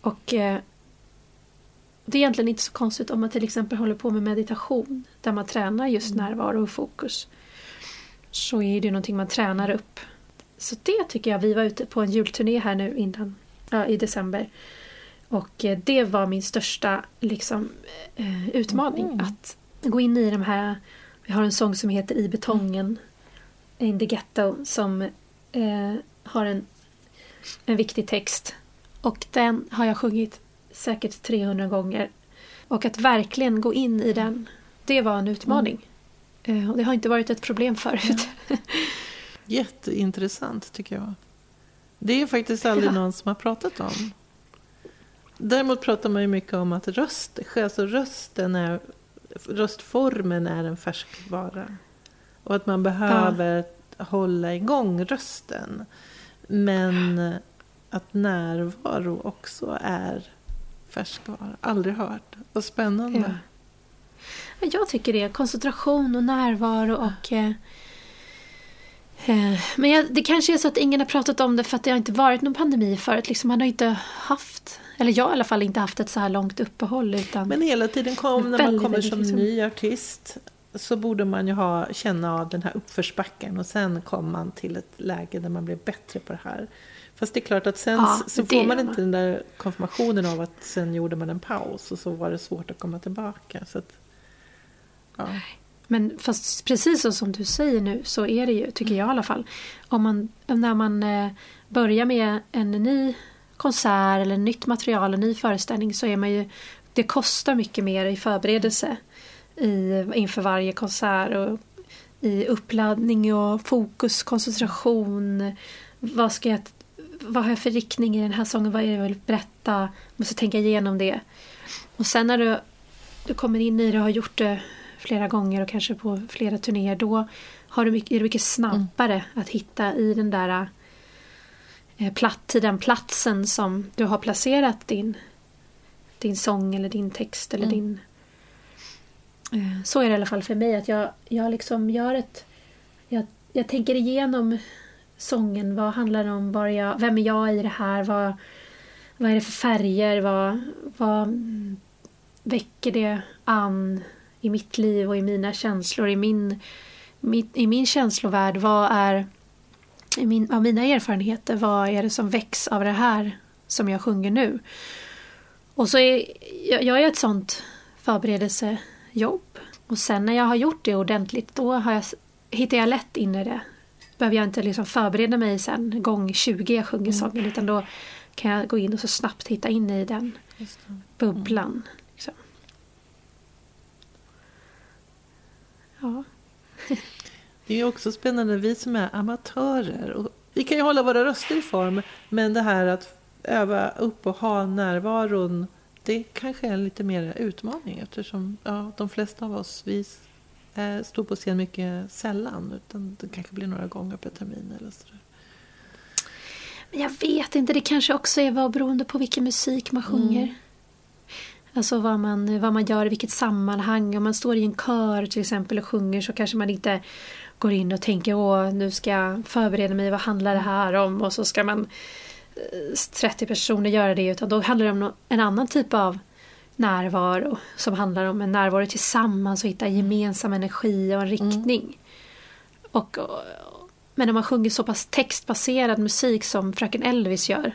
Och eh, det är egentligen inte så konstigt om man till exempel håller på med meditation där man tränar just mm. närvaro och fokus. Så är det någonting man tränar upp. Så det tycker jag, vi var ute på en julturné här nu innan, ja, i december. Och eh, det var min största liksom, eh, utmaning. Mm. Att gå in i de här, vi har en sång som heter I betongen, In the ghetto, som eh, har en, en viktig text och den har jag sjungit säkert 300 gånger. Och att verkligen gå in i den, det var en utmaning. Mm. Och det har inte varit ett problem förut. Ja. Jätteintressant tycker jag. Det är faktiskt aldrig ja. någon som har pratat om. Däremot pratar man ju mycket om att röst, alltså rösten är, röstformen är en färskvara. Och att man behöver ja. hålla igång rösten. Men att närvaro också är färskvara. Aldrig hört. Vad spännande. Ja. Jag tycker det. Koncentration och närvaro och... Eh, men jag, det kanske är så att ingen har pratat om det för att det har inte varit någon pandemi förut. Liksom, man har inte haft, eller jag i alla fall, inte haft ett så här långt uppehåll. Utan men hela tiden kom, när man kommer som liksom. ny artist så borde man ju ha, känna av den här uppförsbacken och sen kommer man till ett läge där man blir bättre på det här. Fast det är klart att sen ja, så får man inte den där konfirmationen av att sen gjorde man en paus och så var det svårt att komma tillbaka. Så att, ja. Men fast precis så som du säger nu så är det ju, tycker jag i alla fall. Om man, när man eh, börjar med en ny konsert eller nytt material, en ny föreställning så är man ju, det kostar mycket mer i förberedelse i, inför varje konsert och i uppladdning och fokus, koncentration. Vad ska jag vad har jag för riktning i den här sången? Vad är det jag vill berätta? Jag måste tänka igenom det. Och sen när du, du kommer in i det och har gjort det flera gånger och kanske på flera turnéer då har du mycket, är det mycket snabbare mm. att hitta i den där eh, platt, till den platsen som du har placerat din, din sång eller din text eller mm. din... Eh, så är det i alla fall för mig att jag, jag liksom gör ett... Jag, jag tänker igenom sången? Vad handlar det om? Var jag, vem är jag i det här? Vad, vad är det för färger? Vad, vad väcker det an i mitt liv och i mina känslor? I min, mitt, i min känslovärld, vad är i min, av mina erfarenheter, vad är det som väcks av det här som jag sjunger nu? Och så är jag, jag är ett sånt förberedelsejobb. Och sen när jag har gjort det ordentligt, då har jag, hittar jag lätt in i det behöver jag inte liksom förbereda mig sen gång 20 jag sjunger mm. sången utan då kan jag gå in och så snabbt hitta in i den bubblan. Mm. Liksom. Ja. det är också spännande, vi som är amatörer. Och vi kan ju hålla våra röster i form, men det här att öva upp och ha närvaron, det kanske är en lite mer utmaning eftersom ja, de flesta av oss, vi eh, stå på scen mycket sällan. Utan det kanske blir några gånger per termin eller sådär. Men jag vet inte, det kanske också är vad beroende på vilken musik man sjunger. Mm. Alltså vad man, vad man gör, i vilket sammanhang. Om man står i en kör till exempel och sjunger så kanske man inte går in och tänker åh nu ska jag förbereda mig, vad handlar det här om? Och så ska man 30 eh, personer göra det. Utan då handlar det om en annan typ av närvaro som handlar om en närvaro tillsammans och hitta gemensam energi och en mm. riktning. Mm. Och, men om man sjunger så pass textbaserad musik som Fröken Elvis gör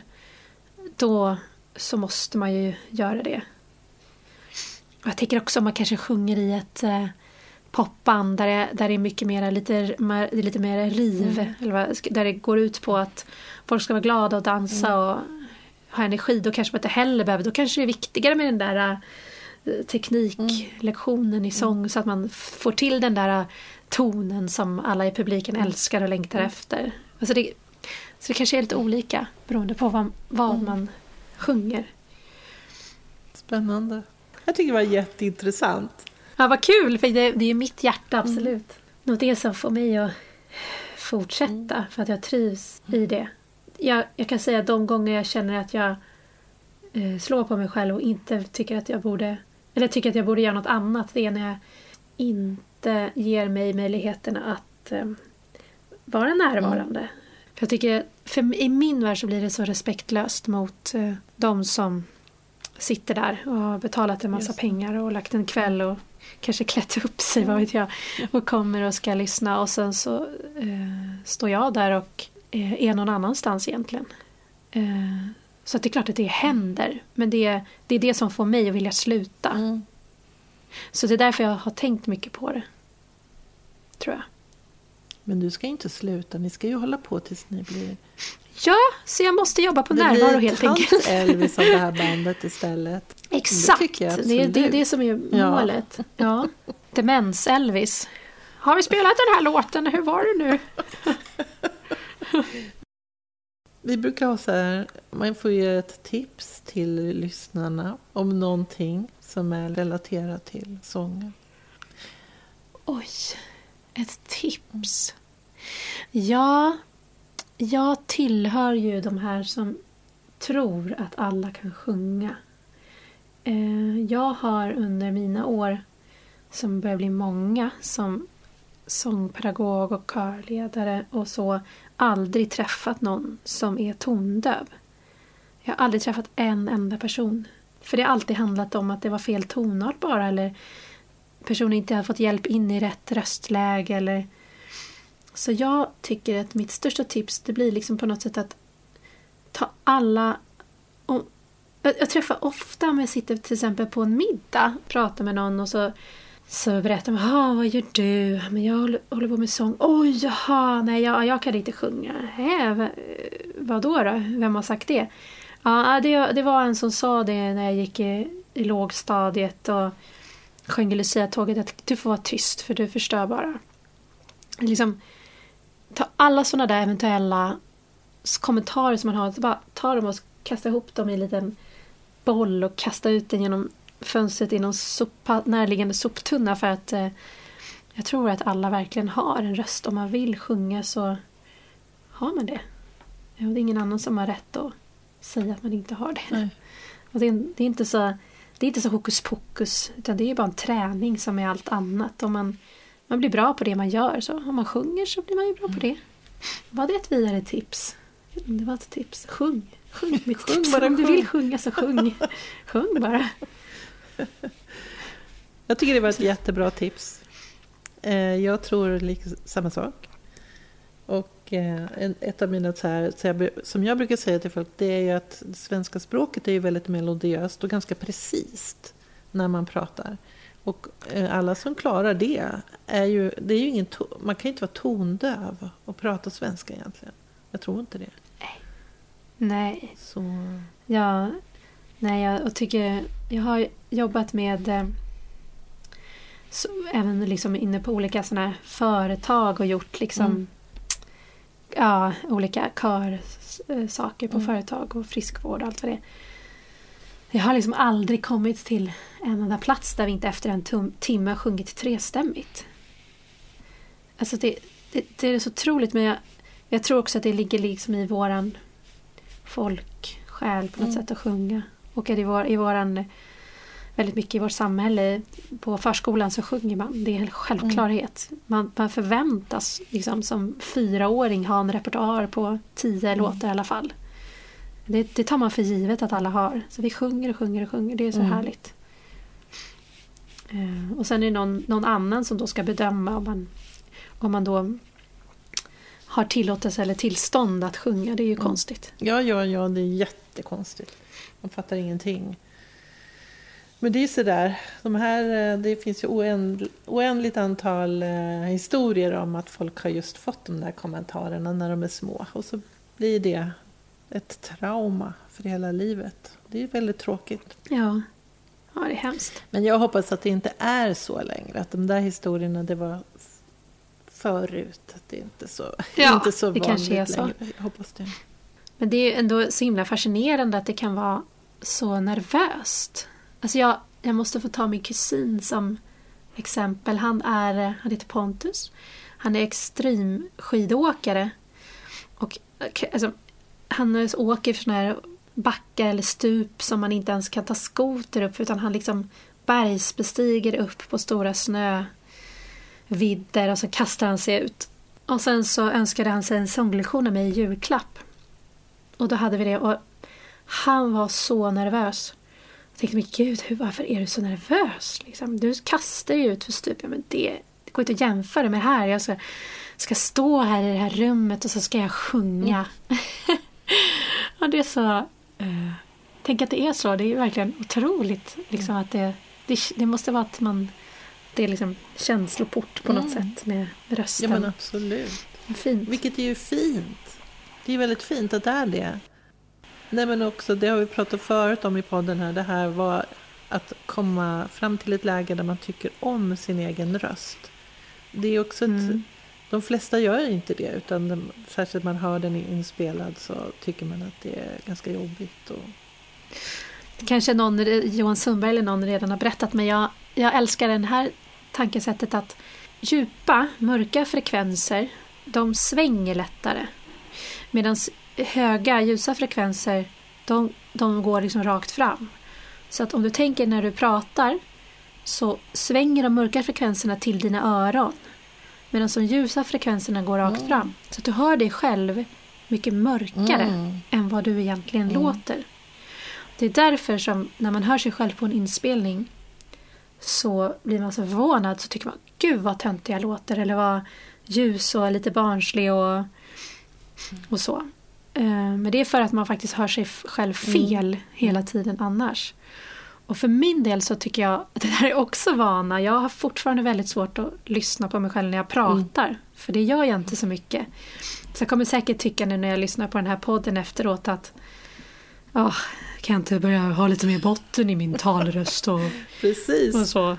då så måste man ju göra det Jag tänker också om man kanske sjunger i ett eh, popband där det, där det är mycket mer, lite, lite mer riv. Mm. Eller vad, där det går ut på att folk ska vara glada och dansa mm. och ha energi. Då kanske man inte heller behöver, då kanske det är viktigare med den där uh, tekniklektionen mm. i sång mm. så att man får till den där uh, tonen som alla i publiken mm. älskar och längtar mm. efter. Alltså det, så det kanske är lite olika beroende på vad, vad man sjunger. Spännande. Jag tycker det var jätteintressant. Ja, vad kul, för det, det är mitt hjärta, mm. absolut. Mm. Och det som får mig att fortsätta, mm. för att jag trivs i det. Jag, jag kan säga att de gånger jag känner att jag eh, slår på mig själv och inte tycker att jag borde, eller tycker att jag borde göra något annat, det är när jag inte ger mig möjligheterna att eh, vara närvarande. Mm. För jag tycker, för i min värld så blir det så respektlöst mot eh, de som sitter där och har betalat en massa pengar och lagt en kväll och kanske klätt upp sig, vad vet jag, och kommer och ska lyssna och sen så eh, står jag där och eh, är någon annanstans egentligen. Eh, så det är klart att det händer, men det är, det är det som får mig att vilja sluta. Mm. Så det är därför jag har tänkt mycket på det. Tror jag. Men du ska inte sluta, ni ska ju hålla på tills ni blir Ja, så jag måste jobba på det närvaro helt enkelt. Det blir Elvis av det här bandet istället. Exakt, det, det, det, är det som är målet. Ja. ja. Demens-Elvis. Har vi spelat den här låten? Hur var det nu? Vi brukar ha så här, man får ge ett tips till lyssnarna om någonting som är relaterat till sången. Oj, ett tips. Ja, jag tillhör ju de här som tror att alla kan sjunga. Eh, jag har under mina år, som börjar bli många, som sångpedagog och körledare och så, aldrig träffat någon som är tondöv. Jag har aldrig träffat en enda person. För det har alltid handlat om att det var fel tonart bara eller personen inte har fått hjälp in i rätt röstläge eller så jag tycker att mitt största tips det blir liksom på något sätt att ta alla... Och, jag, jag träffar ofta om jag sitter till exempel på en middag pratar med någon och så, så berättar man ah, vad gör du? Men jag håller, håller på med sång. Oj, jaha, nej jag, jag kan inte sjunga. Hä, vad då, då? Vem har sagt det? Ja, det, det var en som sa det när jag gick i, i lågstadiet och sjöng i Lucia-tåget att du får vara tyst för du förstör bara. Liksom, ta alla sådana där eventuella kommentarer som man har, bara ta dem och kasta ihop dem i en liten boll och kasta ut den genom fönstret i någon sopa, närliggande soptunna för att eh, jag tror att alla verkligen har en röst. Om man vill sjunga så har man det. Ja, det är ingen annan som har rätt att säga att man inte har det. Och det, är, det, är, inte så, det är inte så hokus pokus utan det är bara en träning som är allt annat. Om man man blir bra på det man gör. Så om man sjunger så blir man ju bra på det. Var det ett vidare tips? Det var ett tips. Sjung. Sjung mitt sjung tips. Bara, om du vill sjunga så sjung. sjung bara. Jag tycker det var ett jättebra tips. Eh, jag tror samma sak. Och eh, ett av mina så här, som jag brukar säga till folk, det är ju att det svenska språket är ju väldigt melodiöst och ganska precis när man pratar. Och eh, alla som klarar det är ju, det är ju ingen, man kan ju inte vara tondöv och prata svenska egentligen. Jag tror inte det. Nej. Så. Ja, nej jag tycker, jag har jobbat med eh, så, även liksom inne på olika sådana företag och gjort liksom mm. ja, olika körsaker på mm. företag och friskvård och allt vad det är. Jag har liksom aldrig kommit till en enda plats där vi inte efter en timme har sjungit trestämmigt. Alltså det, det, det är så otroligt men jag, jag, tror också att det ligger liksom i våran folksjäl på något mm. sätt att sjunga. Och i, vår, i våran, väldigt mycket i vårt samhälle, på förskolan så sjunger man. Det är en självklarhet. Mm. Man, man förväntas liksom, som fyraåring ha en repertoar på tio mm. låtar i alla fall. Det, det, tar man för givet att alla har. Så vi sjunger och sjunger och sjunger. Det är så mm. härligt. Uh, och sen är det någon, någon, annan som då ska bedöma om man, om man då har tillåtelse eller tillstånd att sjunga. Det är ju mm. konstigt. Ja, ja, ja, det är jättekonstigt. Man fattar ingenting. Men det är sådär, de här, eh, det finns ju oänd, oändligt antal eh, historier om att folk har just fått de där kommentarerna när de är små. Och så blir det ett trauma för hela livet. Det är väldigt tråkigt. Ja, ja det är hemskt. Men jag hoppas att det inte är så längre. Att de där historierna, det var förut. Att det är inte så, Ja, inte så det vanligt kanske är så. längre. Jag hoppas det. Men det är ju ändå så himla fascinerande att det kan vara så nervöst. Alltså jag, jag måste få ta min kusin som exempel. Han, är, han heter Pontus. Han är extremskidåkare. Och eh, alltså, han åker för sådana här backar eller stup som man inte ens kan ta skoter upp utan han liksom bergsbestiger upp på stora snövidder och så kastar han sig ut. Och sen så önskade han sig en sånglektion av mig i julklapp. Och då hade vi det och han var så nervös. Jag tänkte, men gud, hur, varför är du så nervös? Liksom, du kastar ju ut för stup. Ja, men det, det går inte att jämföra med det här. Jag ska, ska stå här i det här rummet och så ska jag sjunga. Mm. och det är så... Uh, tänk att det är så. Det är verkligen otroligt. Liksom, att det, det, det måste vara att man... Det är liksom känsloport på något Mm. sätt med Ja rösten. men absolut. Fint. Vilket är ju fint. Det är väldigt fint att det är det. Nej men också, det har vi pratat förut om i podden här, det här var att komma fram till ett läge där man tycker om sin egen röst. Det är också ett, Mm de flesta gör inte det, utan de, särskilt man hör den inspelad så tycker man att det är ganska jobbigt. Och, Kanske någon, eh, Johan Sundberg eller någon redan har berättat men jag, jag älskar det här tankesättet att djupa, mörka frekvenser de svänger lättare. Medan höga, ljusa frekvenser de, de går liksom rakt fram. Så att om du tänker när du pratar så svänger de mörka frekvenserna till dina öron. Medan de ljusa frekvenserna går rakt Mm. fram. Så att du hör dig själv mycket mörkare Mm. än vad du egentligen Mm. låter. Det är därför som när man hör sig själv på en inspelning så blir man så förvånad så tycker man gud vad töntig jag låter eller vad ljus och lite barnslig och, och så. Eh, Men det är för att man faktiskt hör sig själv fel hela tiden annars. Och för min del så tycker jag att det där är också vana. Jag har fortfarande väldigt svårt att lyssna på mig själv när jag pratar. För det gör jag inte så mycket. Så jag kommer säkert tycka nu när jag lyssnar på den här podden efteråt att oh, kan jag inte börja ha lite mer botten i min talröst och, Precis. och så.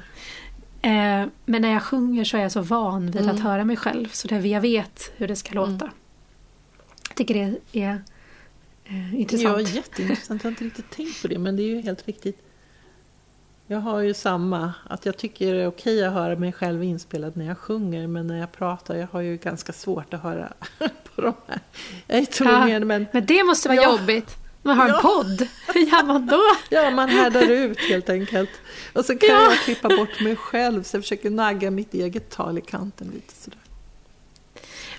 Eh, men när jag sjunger så är jag så van vid Mm. att höra mig själv så det, jag vet hur det ska låta. Jag tycker det är eh, Ja, intressant. jätteintressant. Jag har inte riktigt tänkt på det, men det är ju helt riktigt. Jag har ju samma, att jag tycker det är okej att höra mig själv inspelad när jag sjunger, men när jag pratar, jag har ju ganska svårt att höra på de här. Jag är tvungen, men Men det måste vara Ja. jobbigt. Man har en Ja. podd. Hur gör man då? ja, man härdar ut helt enkelt. Och så kan Ja. jag klippa bort mig själv, så jag försöker nagga mitt eget tal i kanten lite sådär.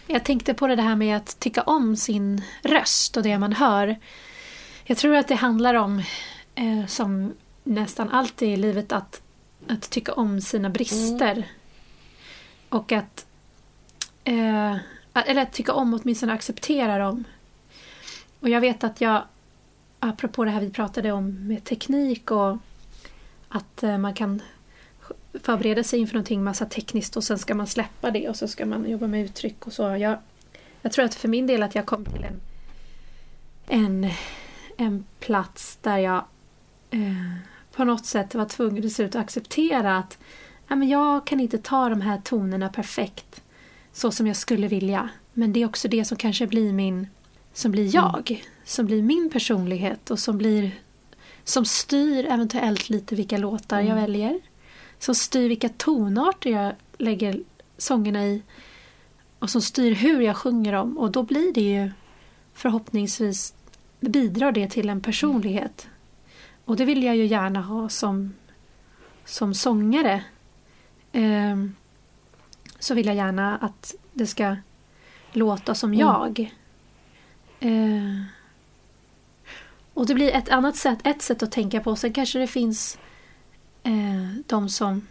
Jag tänkte på det här med att tycka om sin röst och det man hör. Jag tror att det handlar om, eh, som nästan alltid i livet, att, att tycka om sina brister. Och att, eh, eller att tycka om, åtminstone acceptera dem. Och jag vet att jag, apropå det här vi pratade om med teknik och att eh, man kan förbereda sig inför någonting massa tekniskt och sen ska man släppa det och så ska man jobba med uttryck och så. Jag, jag tror att för min del att jag kom till en, en, en plats där jag eh, på något sätt var tvungen till slut att acceptera att men jag kan inte ta de här tonerna perfekt så som jag skulle vilja. Men det är också det som kanske blir min som blir jag, som blir min personlighet och som blir som styr eventuellt lite vilka låtar jag väljer. Som styr vilka tonarter jag lägger sångerna i. Och som styr hur jag sjunger dem. Och då blir det ju förhoppningsvis bidrar det till en personlighet. Och det vill jag ju gärna ha som, som sångare. Ehm, så vill jag gärna att det ska låta som jag. Eh, och det blir ett annat sätt, ett sätt att tänka på. Sen kanske det finns eh, de som,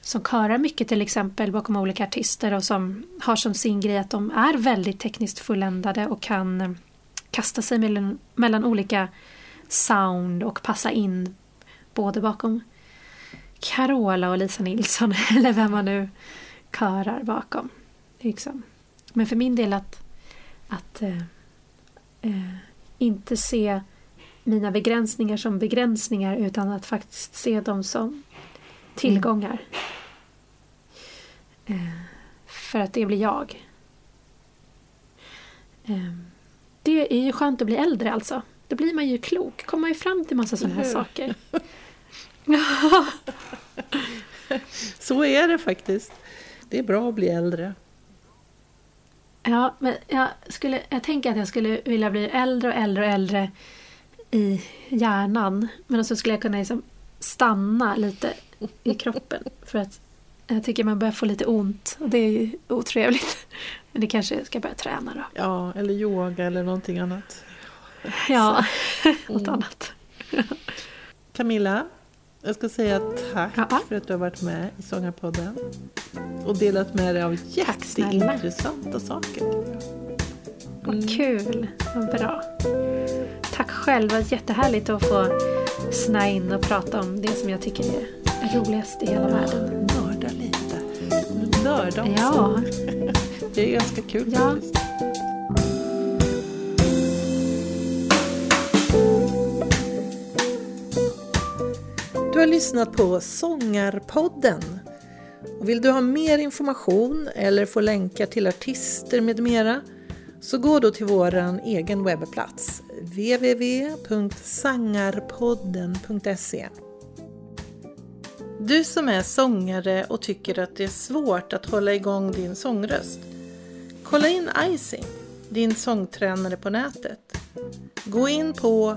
som körar mycket till exempel bakom olika artister och som har som sin grej att de är väldigt tekniskt fulländade och kan eh, kasta sig mellan, mellan olika sound och passa in både bakom Carola och Lisa Nilsson eller vem man nu körar bakom. Liksom. Men för min del att, att eh, eh, inte se mina begränsningar som begränsningar utan att faktiskt se dem som tillgångar. Mm. Eh, för att det blir jag. Eh, det är ju skönt att bli äldre alltså. Då blir man ju klok, kommer ju fram till massa sådana här saker. Så är det faktiskt. Det är bra att bli äldre. Ja, men jag, skulle, jag tänker att jag skulle vilja bli äldre och äldre och äldre i hjärnan. Men så skulle jag kunna liksom stanna lite i kroppen. För att jag tycker man börjar få lite ont och det är ju otrevligt. Men det kanske ska börja träna då. Ja, eller yoga eller någonting annat. Ja, något mm. annat. Camilla, jag ska säga tack ja. för att du har varit med i Sångarpodden. Och delat med dig av jätteintressanta saker. Mm. Vad kul, vad bra. Tack själv, det var jättehärligt att få snä in och prata om det som jag tycker är roligast i hela världen. Nörda lite. Nörda också. Ja. Det är ganska kul ja. faktiskt. Du har lyssnat på Sångarpodden. Och vill du ha mer information eller få länkar till artister med mera så gå då till vår egen webbplats www.sangarpodden.se Du som är sångare och tycker att det är svårt att hålla igång din sångröst Kolla in Icing, din sångtränare på nätet. Gå in på